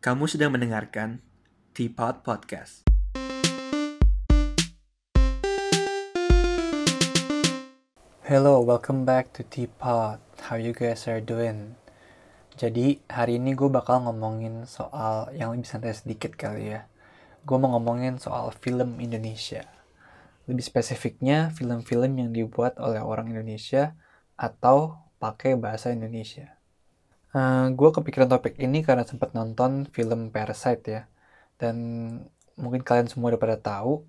Kamu sedang mendengarkan Teapot Podcast. Hello, welcome back to Teapot. How you guys are doing? Jadi, hari ini gue bakal ngomongin soal yang lebih santai sedikit kali ya. Gue mau ngomongin soal film Indonesia. Lebih spesifiknya, film-film yang dibuat oleh orang Indonesia atau pakai bahasa Indonesia. Uh, gue kepikiran topik ini karena sempat nonton film Parasite ya. Dan mungkin kalian semua udah pada tahu,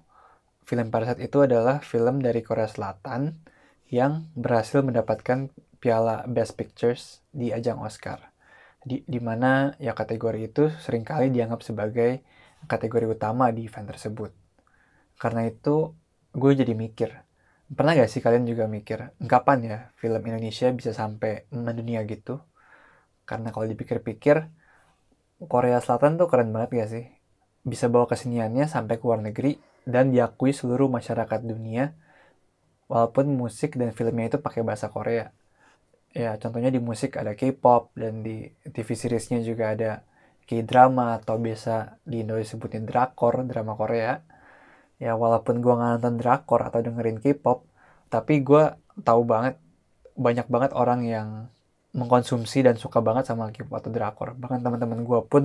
film Parasite itu adalah film dari Korea Selatan yang berhasil mendapatkan piala Best Pictures di ajang Oscar. Di, di mana ya kategori itu sering kali dianggap sebagai kategori utama di event tersebut. Karena itu gue jadi mikir, pernah gak sih kalian juga mikir, kapan ya film Indonesia bisa sampai mendunia gitu? Karena kalau dipikir-pikir, Korea Selatan tuh keren banget gak sih? Bisa bawa keseniannya sampai ke luar negeri dan diakui seluruh masyarakat dunia walaupun musik dan filmnya itu pakai bahasa Korea. Ya, contohnya di musik ada K-pop dan di TV seriesnya juga ada K-drama atau biasa di Indo disebutin drakor, drama Korea. Ya, walaupun gue nggak nonton drakor atau dengerin K-pop, tapi gue tahu banget banyak banget orang yang mengkonsumsi dan suka banget sama K-pop atau drakor. Bahkan teman-teman gue pun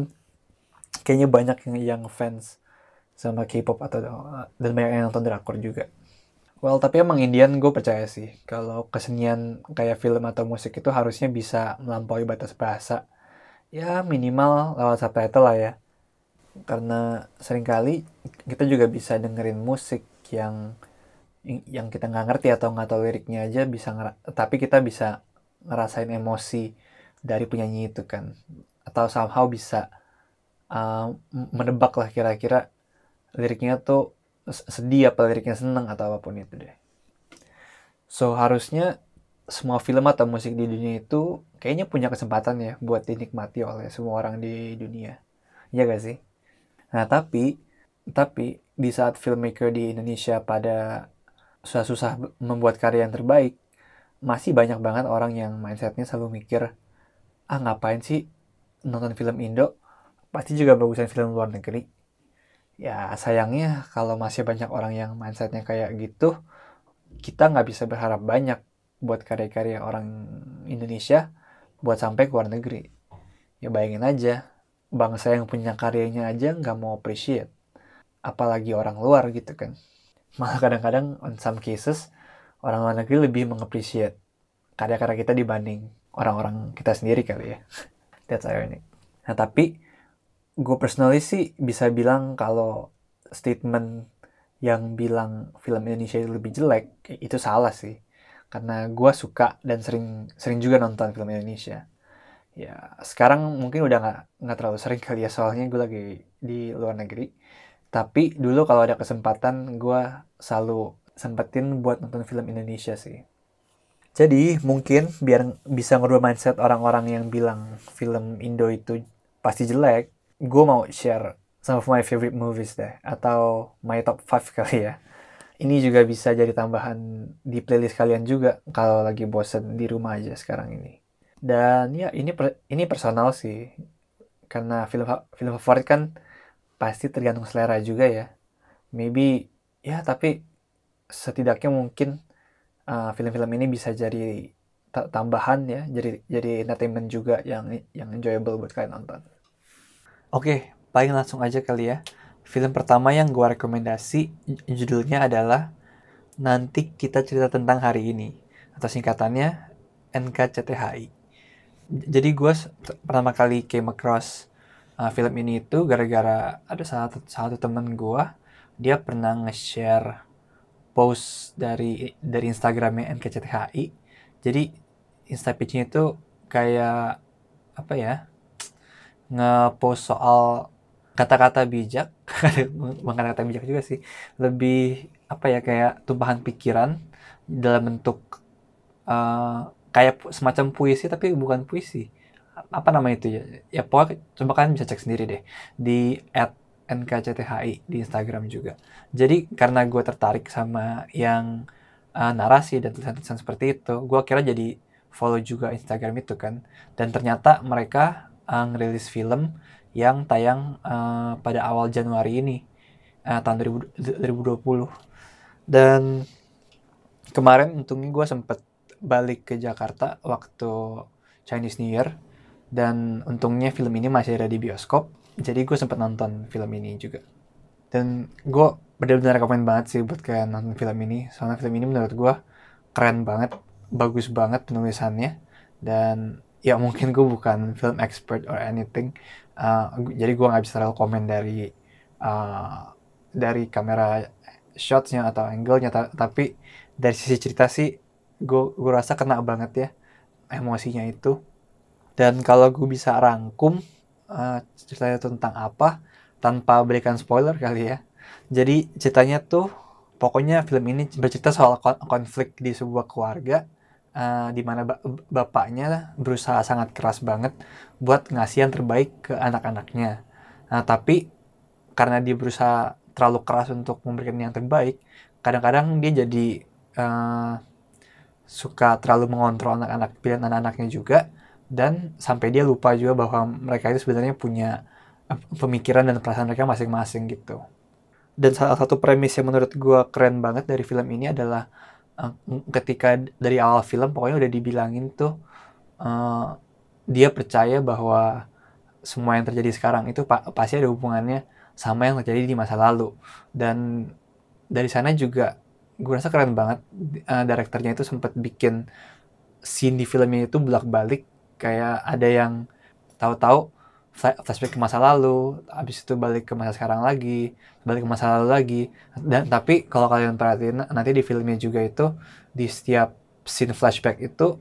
kayaknya banyak yang yang fans sama K-pop atau dan banyak yang nonton drakor juga. Well, tapi emang Indian gue percaya sih kalau kesenian kayak film atau musik itu harusnya bisa melampaui batas bahasa. Ya minimal lewat subtitle lah ya. Karena sering kali kita juga bisa dengerin musik yang yang kita nggak ngerti atau nggak tahu liriknya aja bisa tapi kita bisa ngerasain emosi dari penyanyi itu kan atau somehow bisa uh, menebak lah kira-kira liriknya tuh sedih apa liriknya seneng atau apa pun itu deh. So harusnya semua film atau musik di dunia itu kayaknya punya kesempatan ya buat dinikmati oleh semua orang di dunia. Iya gak sih? Nah tapi tapi di saat filmmaker di Indonesia pada susah-susah membuat karya yang terbaik, masih banyak banget orang yang mindsetnya selalu mikir, ah ngapain sih nonton film Indo, pasti juga bagusan film luar negeri. Ya sayangnya kalau masih banyak orang yang mindsetnya kayak gitu kita nggak bisa berharap banyak buat karya-karya orang Indonesia buat sampai ke luar negeri. Ya bayangin aja bangsa yang punya karyanya aja nggak mau appreciate apalagi orang luar gitu kan. Malah kadang-kadang on some cases orang luar negeri lebih mengapresiasi karya-karya kita dibanding orang-orang kita sendiri kali ya. That's ironic. Nah tapi gue personally sih bisa bilang kalau statement yang bilang film Indonesia itu lebih jelek itu salah sih. Karena gue suka dan sering sering juga nonton film Indonesia. Ya sekarang mungkin udah nggak nggak terlalu sering kali ya soalnya gue lagi di luar negeri. Tapi dulu kalau ada kesempatan gue selalu sempetin buat nonton film Indonesia sih. Jadi mungkin biar bisa ngerubah mindset orang-orang yang bilang film Indo itu pasti jelek gue mau share some of my favorite movies deh atau my top 5 kali ya. Ini juga bisa jadi tambahan di playlist kalian juga kalau lagi bosen di rumah aja sekarang ini. Dan ya ini per, ini personal sih. Karena film film favorit kan pasti tergantung selera juga ya. Maybe ya tapi setidaknya mungkin uh, film-film ini bisa jadi tambahan ya jadi jadi entertainment juga yang yang enjoyable buat kalian nonton Oke, paling langsung aja kali ya. Film pertama yang gue rekomendasi judulnya adalah Nanti Kita Cerita Tentang Hari Ini atau singkatannya NKCTHI. Jadi gue pertama kali came across uh, film ini itu gara-gara ada salah satu, salah satu temen gue dia pernah nge-share post dari dari Instagramnya NKCTHI. Jadi Insta page-nya itu kayak apa ya? ngepost soal kata-kata bijak bukan kata bijak juga sih lebih apa ya kayak tumpahan pikiran dalam bentuk uh, kayak semacam puisi tapi bukan puisi apa nama itu ya ya pokoknya coba kalian bisa cek sendiri deh di at nkcthi di Instagram juga. Jadi karena gue tertarik sama yang uh, narasi dan tulisan-tulisan seperti itu gue kira jadi follow juga Instagram itu kan. Dan ternyata mereka uh, ngerilis film yang tayang uh, pada awal Januari ini uh, tahun 2020 dan kemarin untungnya gue sempet balik ke Jakarta waktu Chinese New Year. Dan untungnya film ini masih ada di bioskop jadi gue sempet nonton film ini juga. Dan gue benar-benar rekomen banget sih buat kayak nonton film ini. Soalnya film ini menurut gue keren banget bagus banget penulisannya. Dan ya mungkin gue bukan film expert or anything. Uh, jadi gue nggak bisa komen dari uh, dari kamera shotsnya atau angle-nya. Tapi dari sisi cerita sih gue gue rasa kena banget ya emosinya itu. Dan kalau gue bisa rangkum uh, ceritanya tentang apa tanpa berikan spoiler kali ya jadi ceritanya tuh pokoknya film ini bercerita soal konflik di sebuah keluarga uh, di mana bapaknya berusaha sangat keras banget buat ngasih yang terbaik ke anak-anaknya. Nah, tapi karena dia berusaha terlalu keras untuk memberikan yang terbaik, kadang-kadang dia jadi uh, suka terlalu mengontrol anak-anak pilihan anak-anaknya juga dan sampai dia lupa juga bahwa mereka itu sebenarnya punya eh, pemikiran dan perasaan mereka masing-masing gitu. Dan salah satu premis yang menurut gue keren banget dari film ini adalah uh, ketika dari awal film pokoknya udah dibilangin tuh uh, dia percaya bahwa semua yang terjadi sekarang itu pa pasti ada hubungannya sama yang terjadi di masa lalu dan dari sana juga gue rasa keren banget uh, direkturnya itu sempat bikin scene di filmnya itu bolak balik kayak ada yang tahu-tahu flashback ke masa lalu, habis itu balik ke masa sekarang lagi, balik ke masa lalu lagi. Dan tapi kalau kalian perhatiin nanti di filmnya juga itu di setiap scene flashback itu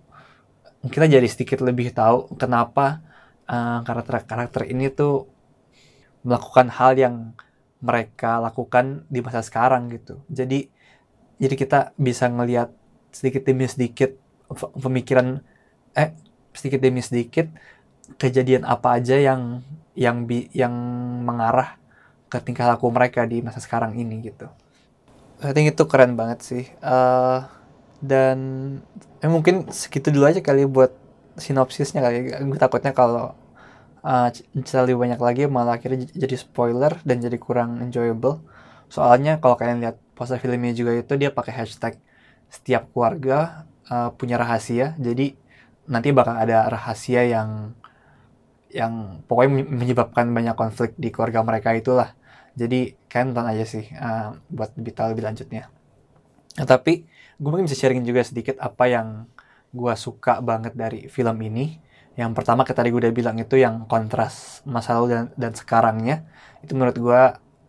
kita jadi sedikit lebih tahu kenapa uh, karakter-karakter ini tuh melakukan hal yang mereka lakukan di masa sekarang gitu. Jadi jadi kita bisa ngelihat sedikit demi sedikit pemikiran eh sedikit demi sedikit kejadian apa aja yang yang bi yang mengarah ke tingkah laku mereka di masa sekarang ini gitu. I think itu keren banget sih. Uh, dan eh, mungkin segitu dulu aja kali buat sinopsisnya kali. Gue takutnya kalau uh, lebih banyak lagi malah akhirnya jadi spoiler dan jadi kurang enjoyable. Soalnya kalau kalian lihat poster filmnya juga itu dia pakai hashtag setiap keluarga uh, punya rahasia. Jadi nanti bakal ada rahasia yang yang pokoknya menyebabkan banyak konflik di keluarga mereka itulah. Jadi kalian nonton aja sih uh, buat lebih tahu lebih lanjutnya. Nah, tapi gue mungkin bisa sharing juga sedikit apa yang gue suka banget dari film ini. Yang pertama kita tadi gue udah bilang itu yang kontras masa lalu dan, dan sekarangnya. Itu menurut gue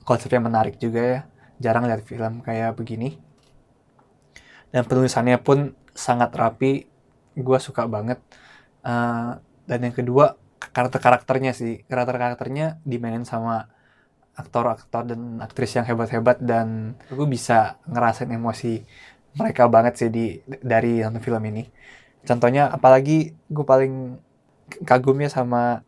konsepnya menarik juga ya. Jarang lihat film kayak begini. Dan penulisannya pun sangat rapi. Gue suka banget. Uh, dan yang kedua karakter-karakternya sih. Karakter-karakternya dimainin sama aktor-aktor dan aktris yang hebat-hebat dan gue bisa ngerasain emosi mereka banget sih di dari nonton film ini. Contohnya apalagi gue paling kagumnya sama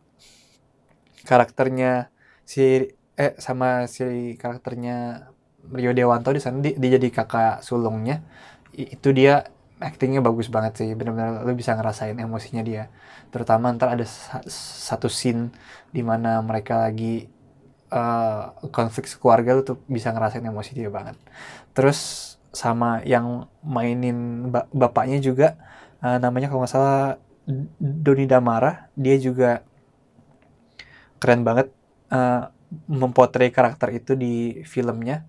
karakternya si eh sama si karakternya Rio Dewanto di sana dia jadi kakak sulungnya. Itu dia actingnya bagus banget sih benar-benar lo bisa ngerasain emosinya dia. Terutama ntar ada satu scene di mana mereka lagi uh, konflik keluarga lo tuh bisa ngerasain emosi dia banget. Terus sama yang mainin bapaknya juga uh, namanya kalau nggak salah Doni Damara dia juga keren banget uh, mempotret karakter itu di filmnya.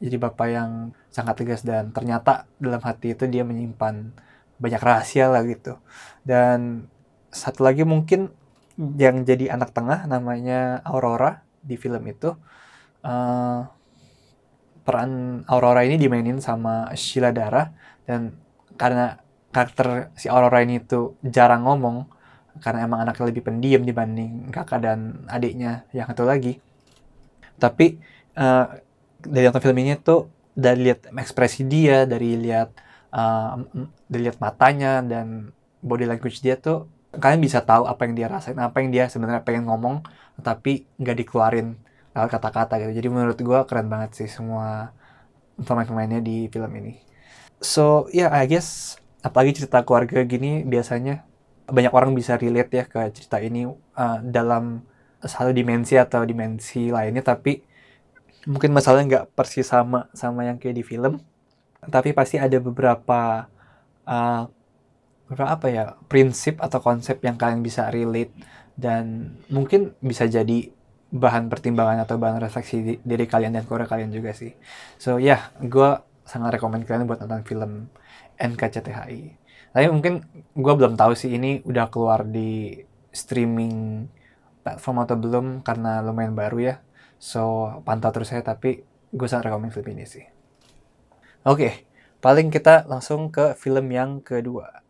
Jadi bapak yang sangat tegas dan ternyata dalam hati itu dia menyimpan banyak rahasia lah gitu. Dan satu lagi mungkin yang jadi anak tengah namanya Aurora di film itu uh, peran Aurora ini dimainin sama Sheila Dara dan karena karakter si Aurora ini tuh jarang ngomong karena emang anaknya lebih pendiam dibanding kakak dan adiknya yang satu lagi. Tapi uh, dari nonton film ini tuh dari lihat ekspresi dia dari lihat uh, dari lihat matanya dan body language dia tuh kalian bisa tahu apa yang dia rasain apa yang dia sebenarnya pengen ngomong tapi nggak dikeluarin lewat kata-kata gitu. Jadi menurut gue keren banget sih semua pemain-pemainnya di film ini. So ya yeah, I guess apalagi cerita keluarga gini biasanya banyak orang bisa relate ya ke cerita ini uh, dalam satu dimensi atau dimensi lainnya tapi mungkin masalahnya nggak persis sama sama yang kayak di film tapi pasti ada beberapa uh, beberapa apa ya prinsip atau konsep yang kalian bisa relate dan mungkin bisa jadi bahan pertimbangan atau bahan refleksi diri kalian dan keluarga kalian juga sih. So ya yeah, gue sangat rekomend kalian buat nonton film NKCTHI tapi mungkin gue belum tahu sih ini udah keluar di streaming platform atau belum karena lumayan baru ya So, pantau terus saya, tapi gue sangat rekomend film ini sih. Oke, okay, paling kita langsung ke film yang kedua.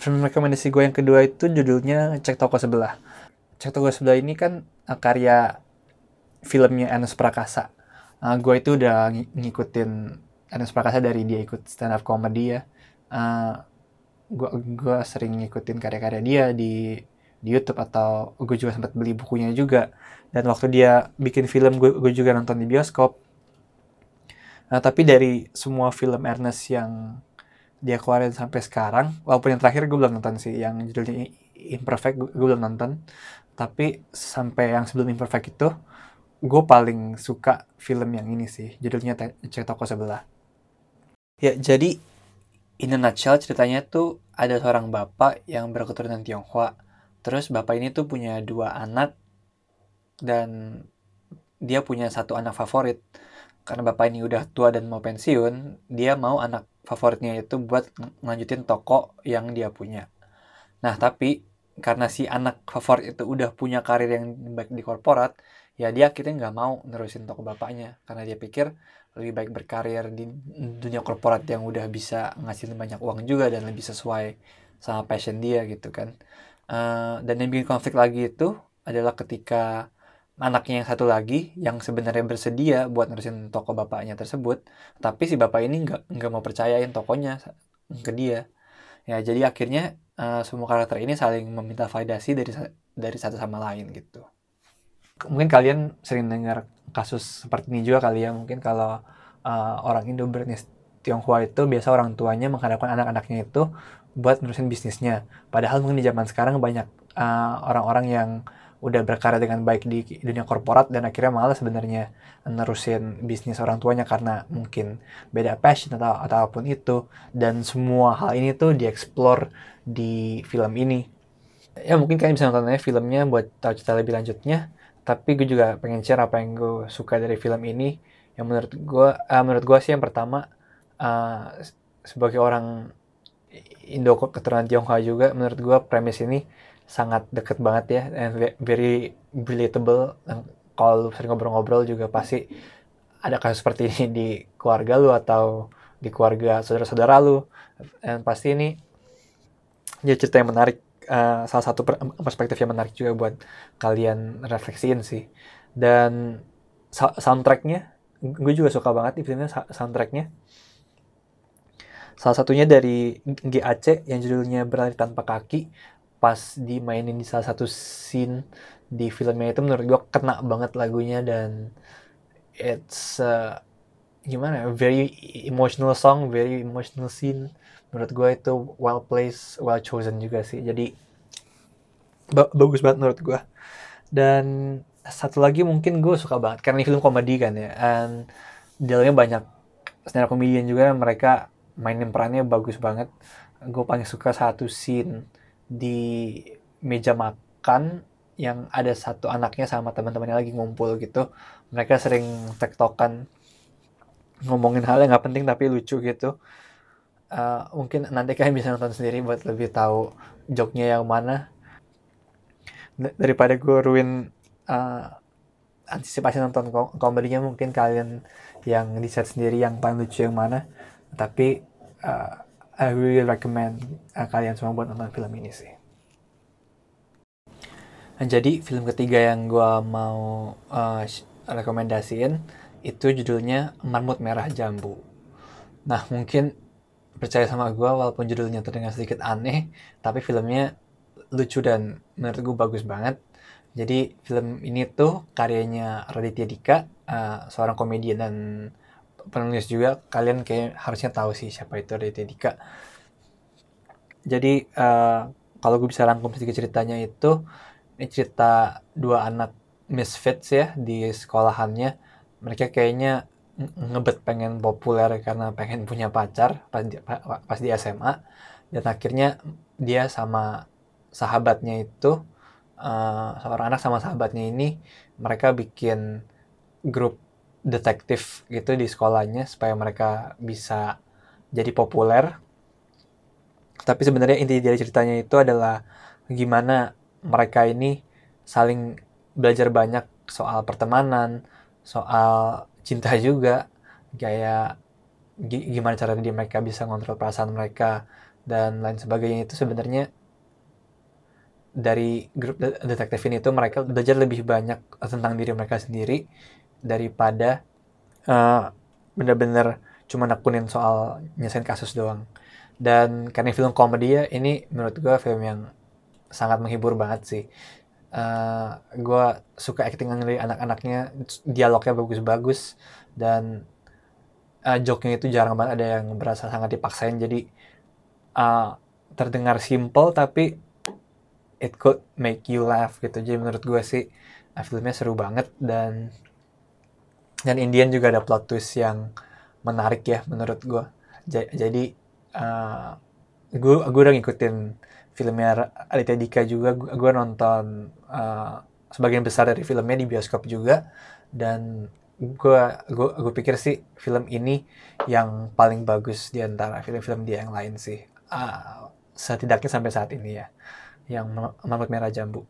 Film rekomendasi gue yang kedua itu judulnya Cek Toko Sebelah. Cek Toko Sebelah ini kan uh, karya filmnya Ernest Prakasa. Uh, gue itu udah ng ngikutin Ernest Prakasa dari dia ikut stand up comedy ya. Uh, gue gue sering ngikutin karya-karya dia di di YouTube atau gue juga sempat beli bukunya juga. Dan waktu dia bikin film gue, gue juga nonton di bioskop. Nah tapi dari semua film Ernest yang dia keluarin sampai sekarang walaupun yang terakhir gue belum nonton sih yang judulnya Imperfect gue, belum nonton. Tapi sampai yang sebelum Imperfect itu gue paling suka film yang ini sih judulnya Cek Toko Sebelah. Ya jadi in a nutshell ceritanya tuh ada seorang bapak yang berketurunan Tionghoa terus bapak ini tuh punya dua anak dan dia punya satu anak favorit. Karena bapak ini udah tua dan mau pensiun dia mau anak favoritnya itu buat ngelanjutin toko yang dia punya. Nah tapi karena si anak favorit itu udah punya karir yang baik di korporat ya dia akhirnya nggak mau nerusin toko bapaknya. Karena dia pikir lebih baik berkarir di dunia korporat yang udah bisa ngasilin banyak uang juga dan lebih sesuai sama passion dia gitu kan uh, dan yang bikin konflik lagi itu adalah ketika anaknya yang satu lagi yang sebenarnya bersedia buat nerusin toko bapaknya tersebut tapi si bapak ini nggak nggak mau percayain tokonya ke dia. Ya jadi akhirnya uh, semua karakter ini saling meminta validasi dari dari satu sama lain gitu. Mungkin kalian sering dengar kasus seperti ini juga kali ya mungkin kalau uh, orang Indo bernis Tionghoa itu biasa orang tuanya mengharapkan anak-anaknya itu buat nerusin bisnisnya. Padahal mungkin di zaman sekarang banyak eh, orang-orang uh, yang udah berkarya dengan baik di dunia korporat dan akhirnya malah sebenarnya nerusin bisnis orang tuanya karena mungkin beda passion atau apa pun itu. Dan semua hal ini tuh dieksplor di film ini. Ya mungkin kalian bisa nontonnya filmnya buat tahu cerita lebih lanjutnya. Tapi gue juga pengen share apa yang gue suka dari film ini. Yang menurut gue uh, menurut gue sih yang pertama uh, sebagai orang Indo keturunan Tionghoa juga menurut gue premis ini sangat deket banget ya and very relatable. Kalau sering ngobrol-ngobrol juga pasti ada kasus seperti ini di keluarga lu atau di keluarga saudara-saudara lu. Dan pasti ini ya cerita yang menarik uh, salah satu perspektif yang menarik juga buat kalian refleksiin sih. Dan soundtracknya gue juga suka banget di filmnya soundtracknya salah satunya dari GAC yang judulnya berlari tanpa kaki. Pas dimainin di salah satu scene di filmnya itu menurut gue kena banget lagunya dan it's uh, gimana ya, very emotional song very emotional scene. Menurut gue itu well placed well chosen juga sih. Jadi ba bagus banget menurut gue dan satu lagi mungkin gue suka banget karena ini film komedi kan ya and dalamnya banyak stand up comedian juga mereka mainin perannya bagus banget. Gue paling suka satu scene di meja makan yang ada satu anaknya sama teman-temannya lagi ngumpul gitu. Mereka sering tektokan ngomongin hal yang nggak penting tapi lucu gitu. Uh, mungkin nanti kalian bisa nonton sendiri buat lebih tahu joknya yang mana. Daripada gue ruin uh, antisipasi nonton komedinya mungkin kalian yang di set sendiri yang paling lucu yang mana. Tapi uh, I really recommend uh, kalian semua buat nonton film ini sih. Nah, jadi film ketiga yang gue mau uh, rekomendasiin itu judulnya Marmut Merah Jambu. Nah mungkin percaya sama gue walaupun judulnya terdengar sedikit aneh, tapi filmnya lucu dan menurut gue bagus banget. Jadi film ini tuh karyanya Raditya Dika, uh, seorang komedian dan penulis juga kalian kayak harusnya tahu sih siapa itu Raditya Dika jadi uh, kalau gue bisa rangkum sedikit ceritanya itu ini cerita dua anak misfits ya di sekolahannya. Mereka kayaknya ngebet pengen populer karena pengen punya pacar pas di, pas di SMA dan akhirnya dia sama sahabatnya itu uh, seorang anak sama sahabatnya ini mereka bikin grup detektif gitu di sekolahnya supaya mereka bisa jadi populer. Tapi sebenarnya inti dari ceritanya itu adalah gimana mereka ini saling belajar banyak soal pertemanan soal cinta juga kayak gimana cara dia mereka bisa ngontrol perasaan mereka dan lain sebagainya. Itu sebenarnya dari grup detektif ini tuh mereka belajar lebih banyak tentang diri mereka sendiri daripada uh, bener-bener cuma nakunin soal nyesain kasus doang. Dan karena film komedi ya ini menurut gue film yang sangat menghibur banget sih. Uh, eh, gue suka acting dari anak-anaknya dialognya bagus-bagus dan uh, joke-nya itu jarang banget ada yang berasa sangat dipaksain. Jadi uh, terdengar simple tapi it could make you laugh gitu. Jadi menurut gue sih uh, filmnya seru banget dan dan Indian juga ada plot twist yang menarik ya menurut gue jadi uh, gue gue udah ngikutin filmnya Aditya Dika juga. Gue nonton uh, sebagian besar dari filmnya di bioskop juga. Dan gue gue gue pikir sih film ini yang paling bagus di antara film-film dia yang lain sih. Uh, setidaknya sampai saat ini ya. Yang Mamut Merah Jambu.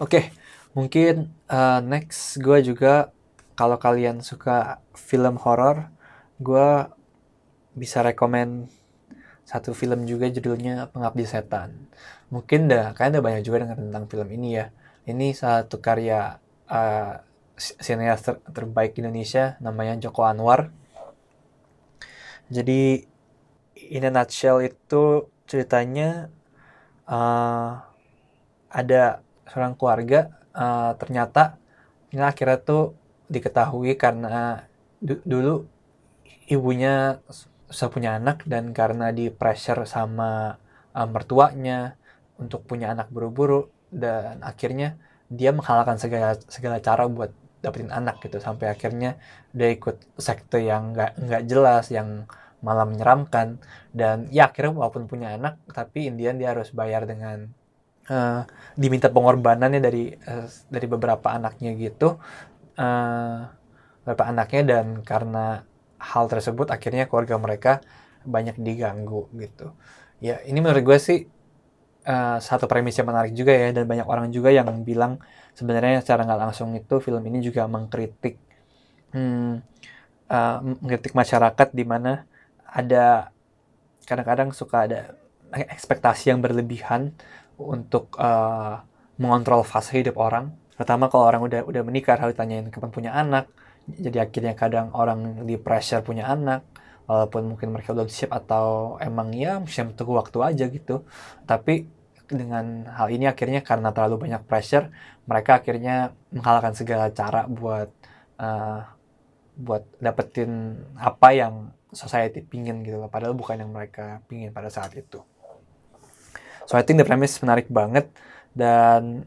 Oke, okay, mungkin uh, next gue juga kalau kalian suka film horor, gue bisa rekomend satu film juga judulnya Pengabdi Setan. Mungkin dah kalian udah banyak juga dengar tentang film ini ya. Ini satu karya uh, sineas ter terbaik Indonesia namanya Joko Anwar. Jadi in a nutshell itu ceritanya uh, ada seorang keluarga uh, ternyata ini akhirnya tuh diketahui karena du dulu ibunya sudah punya anak dan karena di pressure sama uh, mertuanya untuk punya anak buru-buru dan akhirnya dia menghalalkan segala segala cara buat dapetin anak gitu. Sampai akhirnya dia ikut sekte yang nggak nggak jelas yang malah menyeramkan. Dan ya akhirnya walaupun punya anak tapi Indian dia harus bayar dengan uh, diminta pengorbanannya dari uh, dari beberapa anaknya gitu. Uh, beberapa anaknya dan karena hal tersebut akhirnya keluarga mereka banyak diganggu gitu. Ya ini menurut gue sih uh, satu premis yang menarik juga ya dan banyak orang juga yang bilang sebenarnya secara nggak langsung itu film ini juga mengkritik hmm, uh, mengkritik masyarakat di mana ada kadang-kadang suka ada ekspektasi yang berlebihan untuk uh, mengontrol fase hidup orang. Pertama kalau orang udah udah menikah harus ditanyain kapan punya anak. Jadi akhirnya kadang orang di pressure punya anak walaupun mungkin mereka belum siap atau emang ya mesti tunggu waktu aja gitu. Tapi dengan hal ini akhirnya karena terlalu banyak pressure, mereka akhirnya menghalalkan segala cara buat uh, buat dapetin apa yang society pingin gitu padahal bukan yang mereka pingin pada saat itu so I think the premise menarik banget. Dan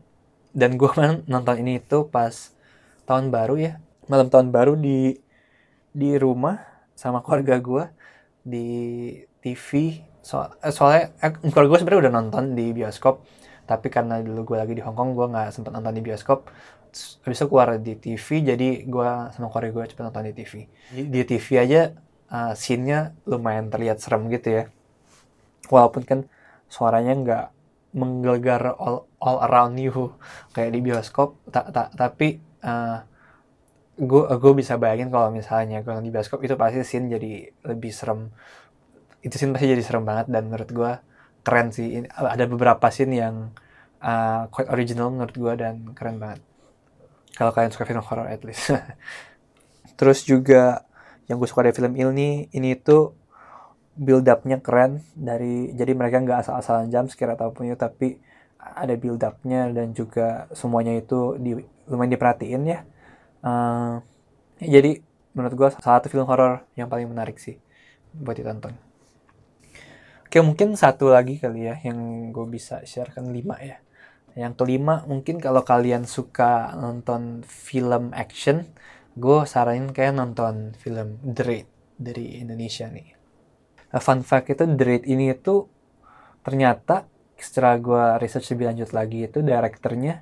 dan gue nonton ini itu pas tahun baru ya. Malam tahun baru di di rumah sama keluarga gue di TV so, eh, soalnya eh, keluarga gue sebenarnya udah nonton di bioskop. Tapi karena dulu gue lagi di Hong Kong gue nggak sempet nonton di bioskop. Habis itu keluar di TV jadi gue sama keluarga gue cepet nonton di TV di, di TV aja uh, scene-nya lumayan terlihat serem gitu ya. Walaupun kan suaranya nggak menggelegar all, all around you kayak di bioskop, ta ta tapi uh, gue gue bisa bayangin kalau misalnya gue di bioskop itu pasti scene jadi lebih serem. Itu scene pasti jadi serem banget dan menurut gue keren sih. Ini, ada beberapa scene yang uh, quite original menurut gue dan keren banget. Kalau kalian suka film horror at least. Terus juga yang gue suka dari film ini ini itu build upnya keren dari jadi mereka nggak asal-asalan jam scare ataupun itu tapi ada build upnya dan juga semuanya itu di, lumayan diperhatiin ya. Uh, jadi menurut gue salah satu film horor yang paling menarik sih buat ditonton. Oke mungkin satu lagi kali ya yang gue bisa sharekan lima ya. Yang kelima, mungkin kalau kalian suka nonton film action, gue saranin kayak nonton film Raid dari Indonesia nih. Nah, fun fact itu The Raid ini itu ternyata setelah gue research lebih lanjut lagi itu direkturnya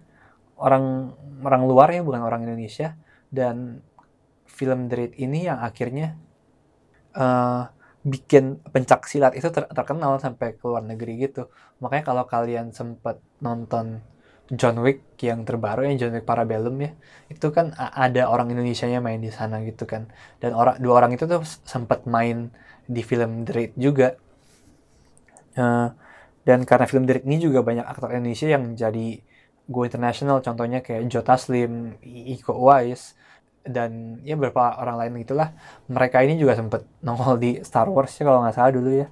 orang orang luar ya bukan orang Indonesia dan film The Raid ini yang akhirnya uh, bikin pencak silat itu ter terkenal sampai ke luar negeri gitu. Makanya kalau kalian sempat nonton John Wick yang terbaru yang John Wick Parabellum ya, itu kan ada orang Indonesia-nya main di sana gitu kan. Dan orang dua orang itu tuh sempat main di film The Raid juga. Uh, dan karena film The Raid ini juga banyak aktor Indonesia yang jadi go international. Contohnya kayak Joe Taslim, Iko Uwais, dan ya beberapa orang lain gitulah. Mereka ini juga sempet nongol di Star Wars ya kalau nggak salah dulu ya.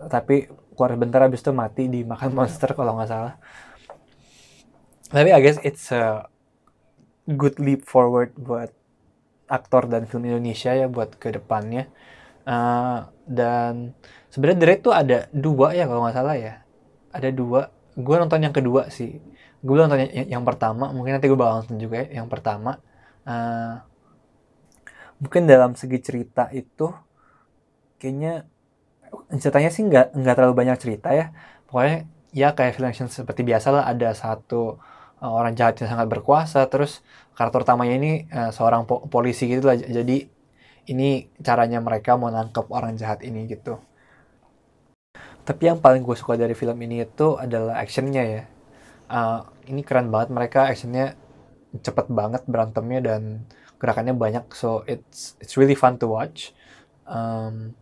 Tapi keluar bentar abis itu mati dimakan monster kalau nggak salah tapi I guess it's a good leap forward buat aktor dan film Indonesia ya buat ke depannya. Uh, dan sebenarnya The Raid tuh ada dua ya kalau nggak salah ya. Ada dua. Gue nonton yang kedua sih. Gue nonton yang, yang pertama. Mungkin nanti gue bakal nonton juga ya yang pertama. Uh, mungkin dalam segi cerita itu kayaknya ceritanya sih nggak nggak terlalu banyak cerita ya. Pokoknya ya kayak film action seperti biasa lah. Ada satu uh, orang jahat yang sangat berkuasa terus karakter utamanya ini uh, seorang po polisi gitu lah. Jadi ini caranya mereka mau nangkep orang jahat ini gitu. Tapi yang paling gue suka dari film ini itu adalah actionnya ya. Uh, ini keren banget mereka actionnya cepet banget berantemnya dan gerakannya banyak. So it's it's really fun to watch. Um,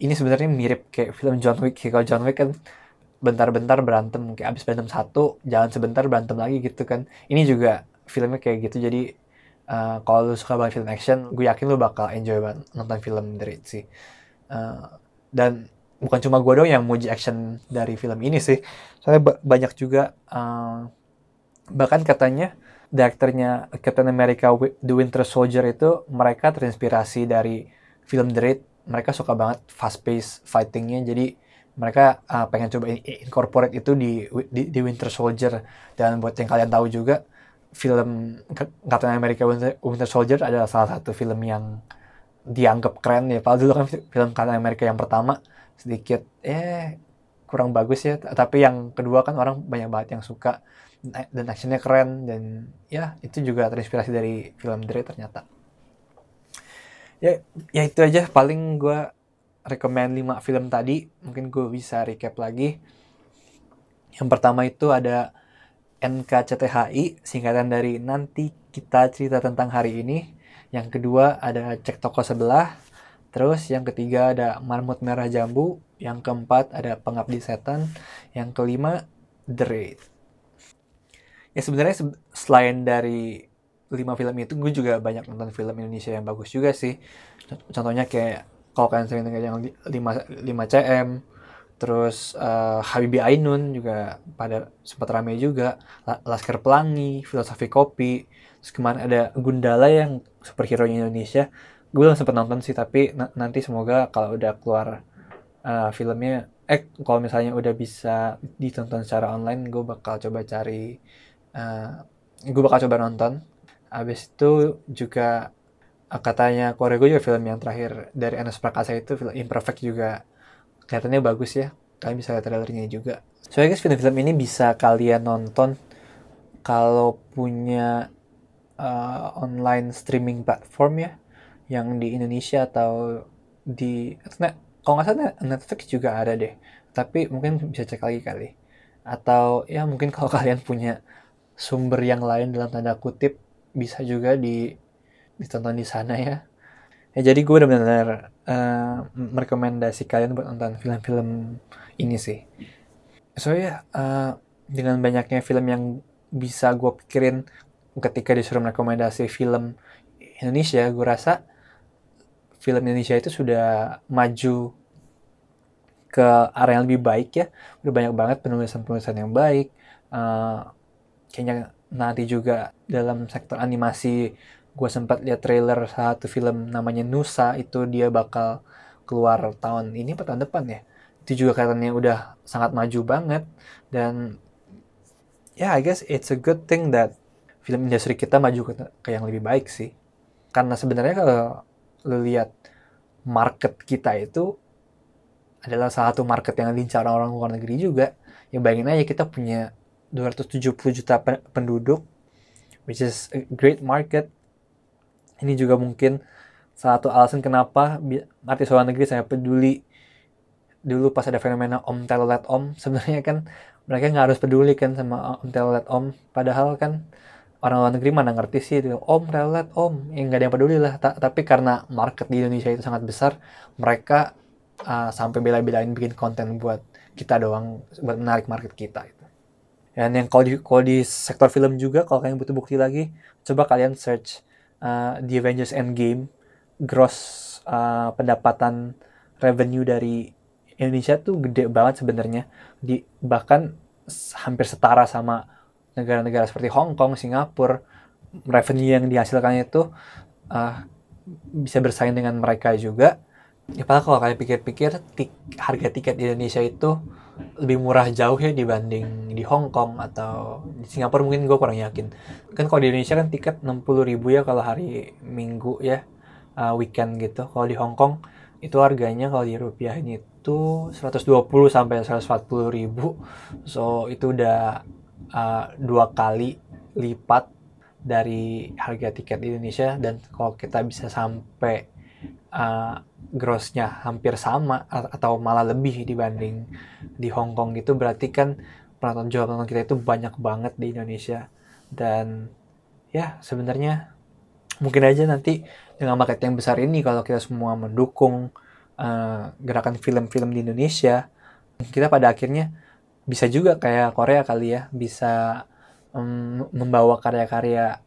ini sebenarnya mirip kayak film John Wick. Kalau John Wick kan bentar-bentar berantem kayak abis berantem satu jangan sebentar berantem lagi gitu kan. Ini juga filmnya kayak gitu jadi uh, kalau lu suka banget film action gue yakin lu bakal enjoy banget nonton film dari sih. Uh, dan bukan cuma gue dong yang muji action dari film ini sih soalnya banyak juga uh, bahkan katanya direkturnya Captain America The Winter Soldier itu mereka terinspirasi dari film The Raid. Mereka suka banget fast pace fightingnya jadi mereka uh, pengen coba incorporate itu di, di di Winter Soldier. Dan buat yang kalian tahu juga film Captain America Winter, Soldier adalah salah satu film yang dianggap keren ya. Padahal dulu kan film Captain America yang pertama sedikit eh kurang bagus ya. Tapi yang kedua kan orang banyak banget yang suka. Dan actionnya keren. Dan ya itu juga terinspirasi dari film Dre ternyata. Ya ya itu aja. Paling gue rekomend 5 film tadi mungkin gue bisa recap lagi. Yang pertama itu ada NKCTHI singkatan dari nanti kita cerita tentang hari ini. Yang kedua ada cek toko sebelah. Terus yang ketiga ada marmut merah jambu. Yang keempat ada pengabdi setan. Yang kelima The Raid. Ya sebenarnya selain dari lima film itu gue juga banyak nonton film Indonesia yang bagus juga sih. Contohnya kayak kalau kalian sering dengar yang 5, 5 cm terus uh, Habibie Ainun juga pada sempat ramai juga Laskar Pelangi Filosofi Kopi terus kemarin ada Gundala yang superhero Indonesia. Gue belum sempat nonton sih tapi nanti semoga kalau udah keluar uh, filmnya eh kalau misalnya udah bisa ditonton secara online gue bakal coba cari uh, eh, gue bakal coba nonton. Abis itu juga katanya Korea gue juga film yang terakhir dari Anas Prakasa itu film Imperfect juga kelihatannya bagus ya. Kalian bisa lihat trailernya juga. So I guess film-film ini bisa kalian nonton kalau punya uh, online streaming platform ya yang di Indonesia atau di kalau nggak salah Netflix juga ada deh. Tapi mungkin bisa cek lagi kali. Atau ya mungkin kalau kalian punya sumber yang lain dalam tanda kutip bisa juga di ditonton di sana ya. Ya jadi gue benar-benar uh, merekomendasi kalian buat nonton film-film ini sih. So ya yeah, uh, dengan banyaknya film yang bisa gue pikirin ketika disuruh merekomendasi film Indonesia, gue rasa film Indonesia itu sudah maju ke area yang lebih baik ya. Udah banyak banget penulisan-penulisan yang baik, uh, kayaknya nanti juga dalam sektor animasi gue sempat lihat trailer satu film namanya Nusa itu dia bakal keluar tahun ini atau tahun depan ya? Itu juga katanya udah sangat maju banget. Dan yeah I guess it's a good thing that film industri kita maju ke, ke yang lebih baik sih. Karena sebenarnya kalau lu lihat market kita itu adalah salah satu market yang diincar orang luar negeri juga. Ya bayangin aja kita punya 270 juta penduduk which is a great market ini juga mungkin satu alasan kenapa artis luar negeri saya peduli dulu pas ada fenomena Om Telolet Om. Sebenarnya kan mereka nggak harus peduli kan sama Om Telolet Om. Padahal kan orang luar negeri mana ngerti sih itu Om Telolet Om. Yang nggak ada yang peduli lah. Ta tapi karena market di Indonesia itu sangat besar mereka uh, sampai bela-belain bikin konten buat kita doang buat menarik market kita itu dan yang kalau di kalau di sektor film juga kalau kalian butuh bukti lagi coba kalian search uh, The Avengers Endgame gross uh, pendapatan revenue dari Indonesia tuh gede banget sebenarnya. Di bahkan hampir setara sama negara-negara seperti Hong Kong, Singapura. Revenue yang dihasilkan itu uh, bisa bersaing dengan mereka juga ya padahal kalau kalian pikir-pikir tik, harga tiket di Indonesia itu lebih murah jauh ya dibanding di Hong Kong atau di Singapura mungkin gue kurang yakin. Kan kalau di Indonesia kan tiket 60 ribu ya kalau hari Minggu ya uh, weekend gitu. Kalau di Hong Kong itu harganya kalau di rupiah ini itu 120 sampai 140 ribu. So itu udah uh, dua kali lipat dari harga tiket di Indonesia. Dan kalau kita bisa sampai uh, grossnya hampir sama atau malah lebih dibanding di Hong Kong gitu berarti kan penonton jual penonton kita itu banyak banget di Indonesia. Dan ya sebenarnya mungkin aja nanti dengan market yang besar ini kalau kita semua mendukung uh, gerakan film-film di Indonesia kita pada akhirnya bisa juga kayak Korea kali ya bisa um, membawa karya-karya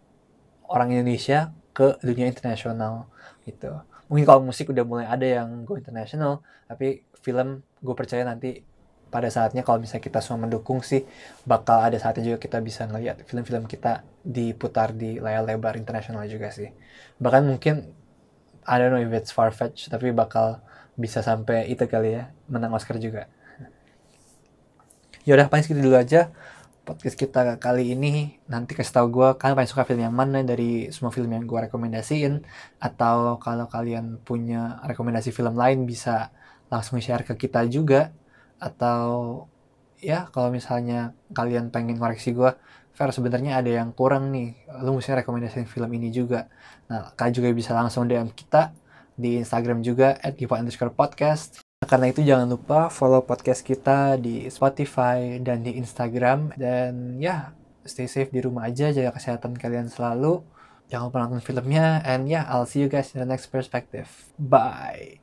orang Indonesia ke dunia internasional gitu mungkin kalau musik udah mulai ada yang go international tapi film gue percaya nanti pada saatnya kalau misalnya kita semua mendukung sih bakal ada saatnya juga kita bisa ngeliat film-film kita diputar di layar lebar internasional juga sih. Bahkan mungkin I don't know if it's far fetched tapi bakal bisa sampai itu kali ya menang Oscar juga. Yaudah paling segitu dulu aja podcast kita kali ini nanti kasih tau gue kalian paling suka film yang mana dari semua film yang gue rekomendasiin? Atau kalau kalian punya rekomendasi film lain bisa langsung share ke kita juga? Atau ya kalau misalnya kalian pengen koreksi gue Fer sebenarnya ada yang kurang nih. Lu mesti rekomendasiin film ini juga. Nah kalian juga bisa langsung DM kita di Instagram juga at podcast. Karena itu jangan lupa follow podcast kita di Spotify dan di Instagram. Dan ya, stay safe di rumah aja, jaga kesehatan kalian selalu. Jangan lupa nonton filmnya. And yeah, I'll see you guys in the next perspective. Bye!